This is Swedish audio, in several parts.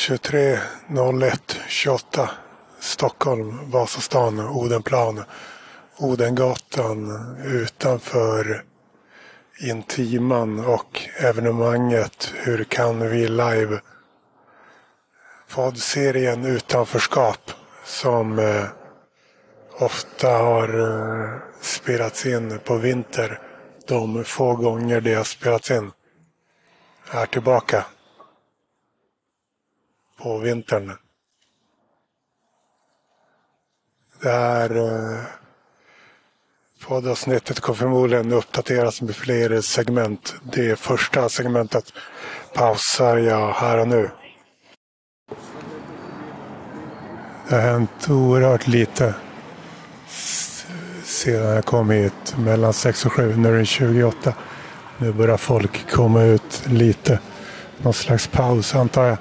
23.01.28 Stockholm, Vasastan, Odenplan, Odengatan utanför Intiman och evenemanget Hur kan vi live? Poddserien Utanförskap som eh, ofta har eh, spelats in på vinter. De få gånger det har spelats in är tillbaka på vintern. Det här eh, poddavsnittet kommer förmodligen uppdateras med fler segment. Det första segmentet pausar jag här och nu. Det har hänt oerhört lite sedan jag kom hit mellan 6 och 7. Nu är det 28. Nu börjar folk komma ut lite. Någon slags paus antar jag.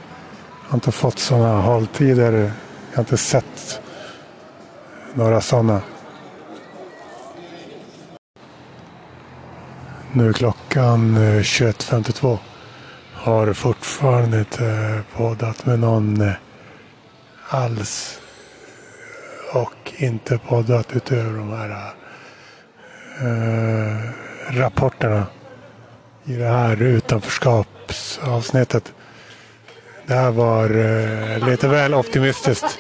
Jag har inte fått sådana hålltider. Jag har inte sett några sådana. Nu är klockan eh, 21.52. Har fortfarande inte poddat med någon eh, alls. Och inte poddat utöver de här äh, rapporterna i det här utanförskapsavsnittet. Det här var eh, lite väl optimistiskt.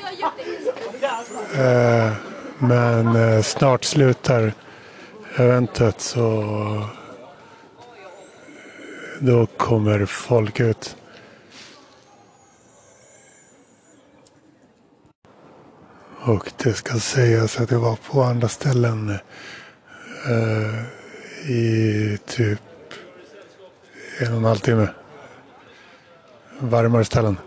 Eh, men eh, snart slutar eventet så då kommer folk ut. Och det ska sägas att jag var på andra ställen eh, i typ en och en halv timme. Varmare ställen.